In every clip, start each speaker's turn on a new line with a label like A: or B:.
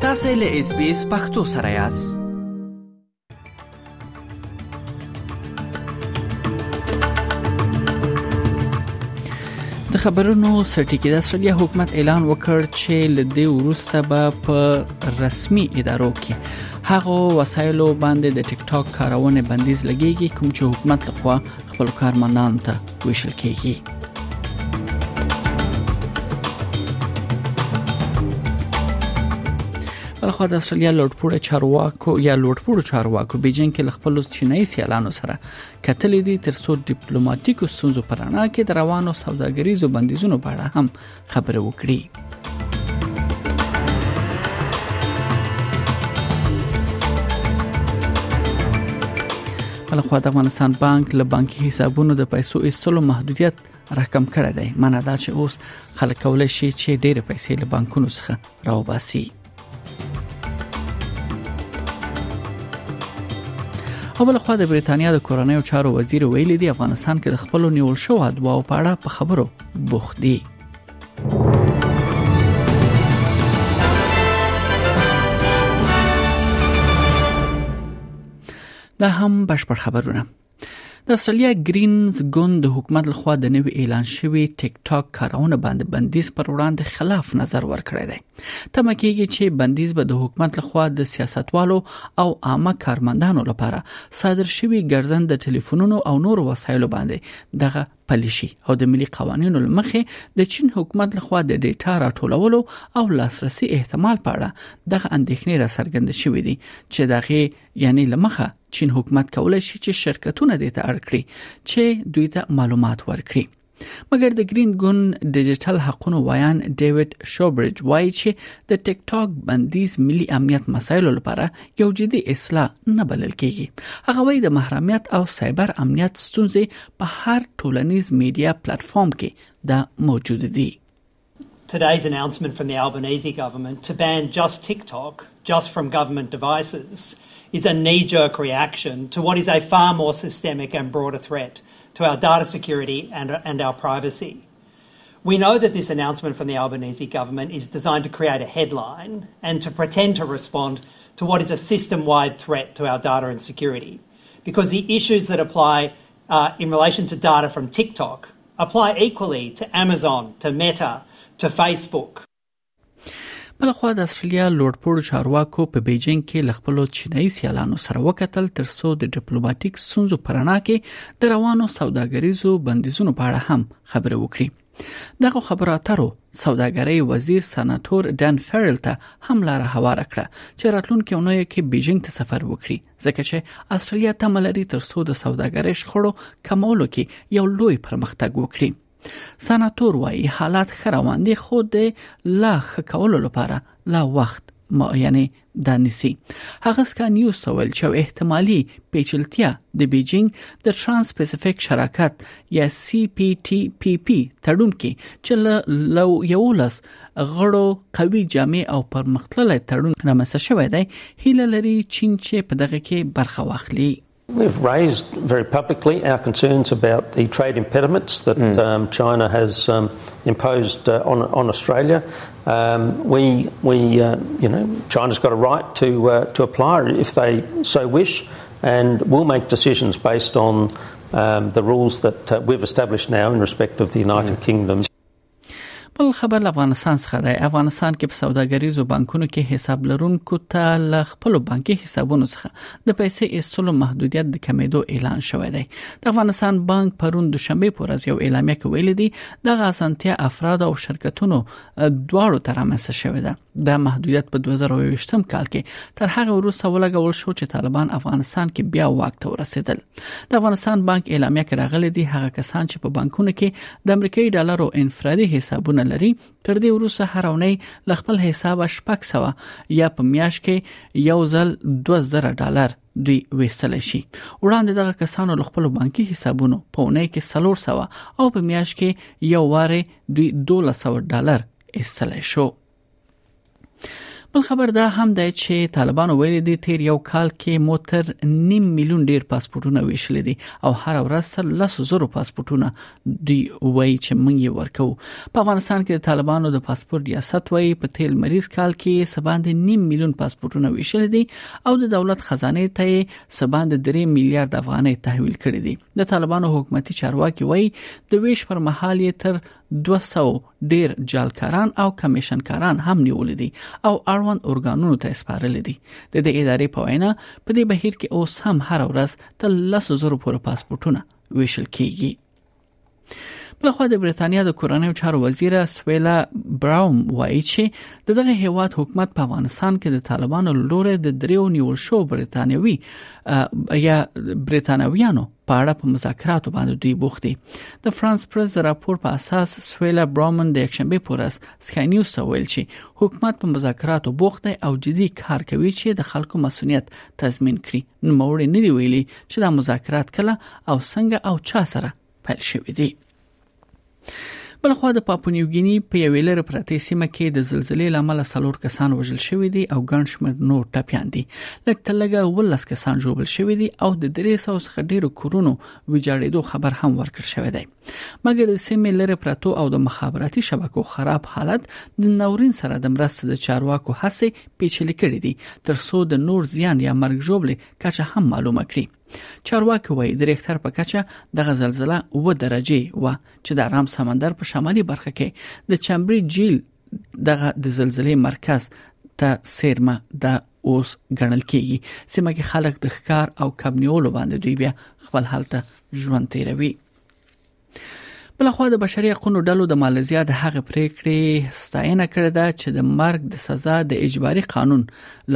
A: تاسو له اس بي اس پختو سره یاست د خبرونو سرټکی د استرالیا حکومت اعلان وکړ چې له دې وروسته به په رسمي ادارو کې هغه وسایلو باندې د ټیک ټاک کارونه بندیز لګیږي کوم چې حکومت لخوا خپل کارمندان ته ویشل کیږي بلخوا د استرالیا لوړپوړو چارواکو یا لوړپوړو چارواکو بیجینګ کې له خپل چینایي سیالانو سره کتلې دي ترڅو ډیپلوماټیکو ستونزو پر اړه کې د روانو سوداګریزو بندیزونو په اړه هم خبره وکړي بلخوا د افغانستان بانک له بانکي حسابونو د پیسو ایستلو محدودیت راکم کړی دی منه دا چې اوس خلک کولای شي چې ډېر پیسې له بانکونو څخه راوباسي خو بل خو د بریتانیا د کورنیو چارو وزیر ویلي دی افغانستان کې د خپل نیول شو ادواو په اړه په خبرو بوخت دي دا هم بشپړ خبرونه د استرالیا ګرینز ګوند د حکومت لخوا د نوي اعلان شوی ټیک ټاک کارونه باندې بندیز پر وړاندې خلاف نظر ورکړی دی تمه کیږي چې بندیز به د حکومت لخوا د سیاستوالو او عامه کارمندانو لپاره صادر شوی ګرځند د ټلیفونونو او نور وسایلو باندې دغه پلي شي او د ملي قوانینو لمخې د چین حکومت لخوا د ډیټا راټولولو او لاسرسي احتمال په اړه دغه اندېښنې را څرګند شوې دي چې دغه یعنی لمخه چین حکومت کولای شي چې شرکتونه دې ته اړ کړي چې دوی ته معلومات ورکړي مګر د گرین ګون ډیجیټل حقوقو ویان ډیوډ شوبرج وایي چې د ټیک ټاک بندیز ملي امنیت مسایلو لپاره یو جدي اصلاح نه بلل کیږي هغه وایي د محرمیت او سایبر امنیت ستونزې په هر ټولنیز میډیا پلیټفارم کې دا موجود دي
B: Today's announcement from the Albanese government to ban just TikTok just from government devices is a knee jerk reaction to what is a far more systemic and broader threat to our data security and, and our privacy. We know that this announcement from the Albanese government is designed to create a headline and to pretend to respond to what is a system wide threat to our data and security. Because the issues that apply In relation to data from TikTok, apply equally to Amazon, to Meta, to Facebook.
A: بلخوا د استرالیا لوړپوړو چارواکو په بیجینګ کې ل خپل چینایي سیالانو سره وکتل ترڅو د ډیپلوماټیک سنځو پرانا کې د روانو سوداګریزو بندیزونو په اړه هم خبرې وکړي دغه خبرو اترو سوداګرۍ وزیر سناتور ډن فیرل ته هم لار هواره کړه چې راتلونکي اونۍ کې بیجینګ ته سفر وکړي ځکه چې استرالیا تم لري تر څو د سوداګرۍ شخړو کمولو کې یو لوی پرمختګ وکړي سناتور وایي حالات خروان دي خو د لا خکولو لپاره لا وخت ما یعنی دا نسی هغه سکا نیوز ته ویل چې احتمالي پیچلتیا د بیجینګ د ترانس پیسفیک شراکت یا سی پی ټی پی پی تړون کې چې له یو لس غړو قوي جامع او پرمختللی تړون رامنځته شوی دی هیله لري چین چې په دغه کې برخه واخلي
C: We've raised very publicly our concerns about the trade impediments that mm. um, China has um, imposed uh, on, on Australia. Um, we, we uh, you know, China's got a right to, uh, to apply if they so wish, and we'll make decisions based on um, the rules that uh, we've established now in respect of the United mm. Kingdom.
A: بل خبر له افغانستان څخه دی افغانستان کې په سوداګریزو بانکونو کې حساب لرونکو ته له خپل بانکي حسابونو څخه د پیسې ایستلو محدودیت د کمیدو اعلان شوی دی د افغانستان بانک پرون دوشنبه پر ورځ یو اعلامیه کې ویلي دی دغه اسانتیا افراد او شرکتونو دواړو ترمنځ شوې ده دا محدودیت په 2020 کال کې تر هغه وروسته ولګول شو چې طالبان افغانستان کې بیا واک ته ورسېدل د افغانستان بانک اعلامیه کې راغلي دي هغه کسان چې په بانکونو کې د امریکایي ډالرو انفرادي حسابونه لري تر دې وروسته هر اونۍ له خپل حساب شپږ سوه یا په میاشت کې یو ځل 2000 ډالر دوی وېستل شي وړاندې دغه کسانو له خپل بانکي حسابونو په اونۍ کې 300 او په میاشت کې یو واره دوی 1200 ډالر ایستلی شو بل خبر دا هم دی چې طالبانو ویلي دي تیر یو کال کې مو تر نیم میلیون ډیر پاسپورتونه ویشل دي او هر ورځ سر لس زرو پاسپورتونه دی وایي چې موږ یې ورکو په افغانستان کې د طالبانو د پاسپورت ریاست وایي په تیر مریض کال کې سباند نیم میلیون پاسپورتونه ویشل دي او د دولت خزانه ته سباند 3 میلیارډ افغانۍ تحویل کړي دي د طالبانو حکومتي چارواکي وایي د ویش پر مهال یې تر 200 ډیر جالکاران او کمیشنکاران هم نیول دي او اړوند اورګانونو ته سپارل دي د دې ادارې په وینا په دې بهیر کې اوس هم هر ورځ تر 10000 پورې پاسپورتونه ویشل کیږي بلخوا د بریتانیا د کورنیو چارو وزیره سویلا براوم وایي چې د دغه هیواد حکومت په افغانستان کې د طالبانو لوري د دریو نیول شو بریتانیوي یا بریتانویانو په اړه په مذاکراتو باندې دوی بوخت دي د فرانس پرز د راپور په اساس سویلا برامن د یکشنبه پر ورځ سکای نیوز ته ویل چې حکومت په مذاکراتو بوخت دی او جدي کار کوي چې د خلکو مسؤلیت تضمین کړي نو موري نه دی ویلي چې دا مذاکرات کله او څنګه او چا سره پیل شوې دي بلخوا د پاپونیوګینی په یوې لره پرتې سیمه کې د زلزلې لامل څلور کسان وژل شوې دي او ګڼ شمېر نور ټپيان دي لږ تلګه ولس کسان جوړل شوې دي او د 300 څخه ډیرو کورونو ویجاړېدو خبر هم ورکړ شوې دی مګر د سیمې لره پرتو او د مخابراتي شبکو خراب حالت د نورین سره د مرستې د چارواکو هڅې پیچلې کړې دي ترڅو د نور زیان یا مرګ جوړې کچه هم معلومه کړي چارواکي وایي د ریکټر په کچه دغه زلزله و درجه و چې د آرام سمندر په شمالي برخه کې د چمبري جیل دغه د زلزلې مرکز ته سیرمه د اوس ګڼل کیږي سیمه کې خلک د ښکار او کب نیولو باندې دوی بیا خپل حالت ژوند تیروي بلخوا د بشري حقوقو ډلو د ماليزیا د هغې پریکړې ستاینه کړې ده چې د مرګ د سزا د اجباري قانون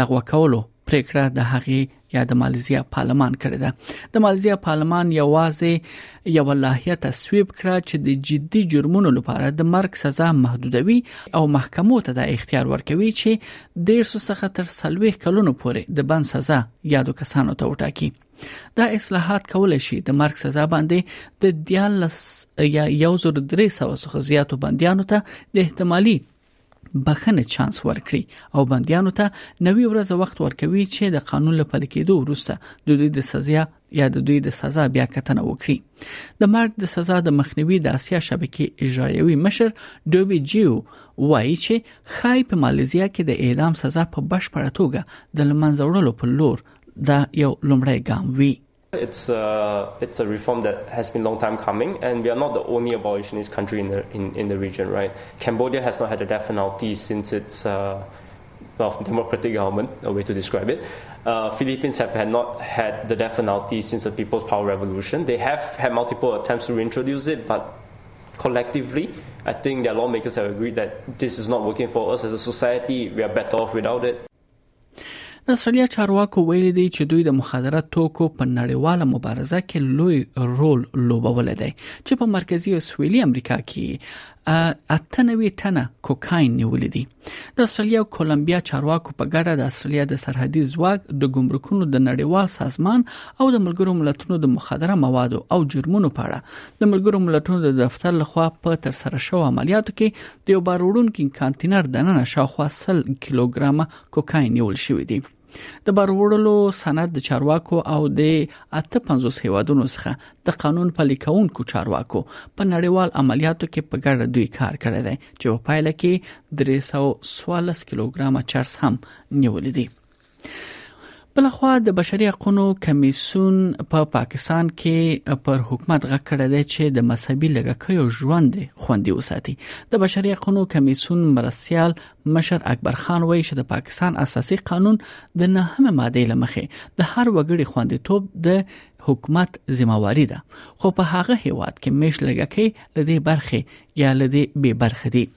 A: لغوه کولو پریکړه د هغې یا د ماليزیا پارلمان کړې ده د ماليزیا پارلمان یوازې یو لاهیه تصویب کړه چې د جدي جرمونو لپاره د مرګ سزا محدودوي او محکمو ته د اختیار ورکوي چې د 13 څخه تر 30 کلونو پورې د بند سزا یادو کسانو ته وټاکي دا اصلاحات کولای شي د مرګ سزا باندې د 13 یا 1300 څخه زیاتو بندیانو ته د احتمالي بخنه چانس ورکړي او بندیانو ته نوي ورځ وخت ورکوي چې د قانون له پلي کېدو وروسته د دوی د سزا یا د دوی د سزا بیا کتنه وکړي د مرګ د سزا د مخنیوي د اسیا شبکې اجرایوي مشر ډوبي جیو وایي چې خای په مالیزیا کې د اعدام سزا په بشپړه توګه د لمنځه وړلو په لور دا یو لومړی ګام وی
D: It's a, uh, it's a reform that has been long time coming, and we are not the only abolitionist country in the, in, in the region, right? Cambodia has not had a death penalty since its uh, well, democratic government, a way to describe it. Uh, Philippines have had not had the death penalty since the People's Power Revolution. They have had multiple attempts to reintroduce it, but collectively, I think their lawmakers have agreed that this is not working for us as a society. We are better off without it.
A: د استرالیا چارواکو ویلي دي چې دوی د مخدره توکو په نړیواله مبارزه کې لوی رول لوبول دی چې په مرکزی او سویلي امریکا کې اتنوي ټنه کوکاین نیولې دي د استرالیا او کولمبیا چارواکو په ګډه د استرالیا د سرحدي ځواک د ګمرکونو د نړیوال سازمان او د ملګرو ملتونو د مخدره موادو او جرمونو په اړه د ملګرو ملتونو د دفتر لخوا په تر سره شو عملیاتو کې د یو بار وړونکي کانتینر دننه شاوخوا 100 کیلوګرامه کوکاین نیول شوې دي د بار وړلو سند د چارواکو او د 55 هیوادونو څخه د قانون پلي کوونکو چارواکو په نړیوال عملیاتو کې په ګډه دوی کار کړی دی چې په پایله کې 314 کیلوګرام چرس هم نیول دي بلخوا د بشري حقوقو کمیسون په پا پاکستان کې پر حکومت غږ کړی دی چې د مذهبي لګکیو ژوند خوندي وساتي د بشري حقوقو کمیسون مرستيال مشر اکبر خان وایي چې د پاکستان اساسي قانون د نهمه ماده لمخې د هر وګړي خوندیتوب د حکومت ذمہواری ده خو په هغه هیواد کې مش لګکې لدې برخه یا لدې به برخه دي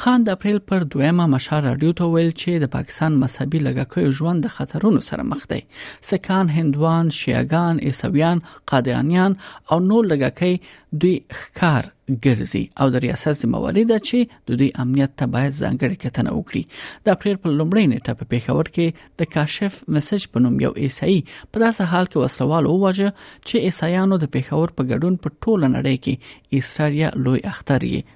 A: خان د اپریل پر دویمه مشال رادیو ته ویل چې د پاکستان مذهبي لګکیو ژوند د خطرونو سره مخ دی سکان هندوان شیعاګان عیسویان قادیانیان او نور لګکۍ دوی ښکار ګرځي او د ریاست ذمہواري ده چې د دوی امنیت ته باید ځانګړې کتنه وکړي د اپریل په لومړۍ نیټه په پیښور کې د کاشف میسج په نوم یو ایسای په داسې حال کې وسلوال وواژه چې ایسایانو د پیښور په ګډون په ټوله نړۍ کې اسرائیل لوی اختر یې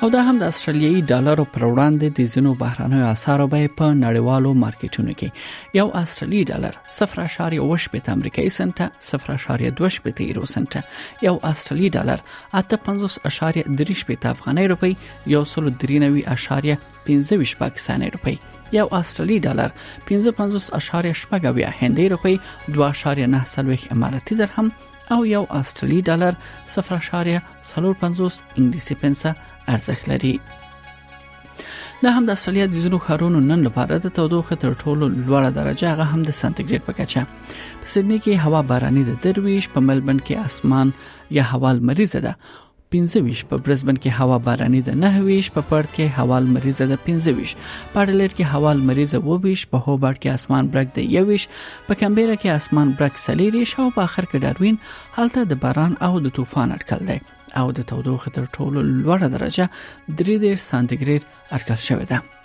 A: او دا هم د استرالیایي ډالرو پر وړاندې د ځینو بهرانیو اسعارو بیه په نړیوالو مارکیټونو کې یو استرالی ډالر 0.8 امریکایي سنت 0.2 یورو سنت یو استرالی ډالر 850.3 افغاني روپی یو سل 93.25 پاکستاني روپی یو استرالی ډالر 55.8 هندۍ روپی 2.9 اماراتي درهم او یو استرالی ډالر 0.50 انګلیسي پنسه ارزښت لري دا هم د استرالیا د ځینو ښارونو نن لپاره د تودوخه تر ټولو لوړه درجه هغه هم د سانتیګریډ په کچه په سیدنی کې هوا باراني ده درویش په ملبن کې اسمان یا هوا لمریزه ده پنځه ویشت، په برسبن کې هوا باراني ده نهه ویشت، په پرت کې هوا لمریزه ده پنځه ویشت، په اډلېډ کې هوا لمریزه اووه ویشت، په هوبارت کې اسمان برګ دی یوویشت، په کمبېره کې اسمان برګ څلېرویشت او په اخر کې ډاروین هلته د باران او د طوفان اټکل دی او د تودوخې تر ټولو لوړه درجه درې دېرش سانتي ګرېډ اټکل شوې ده.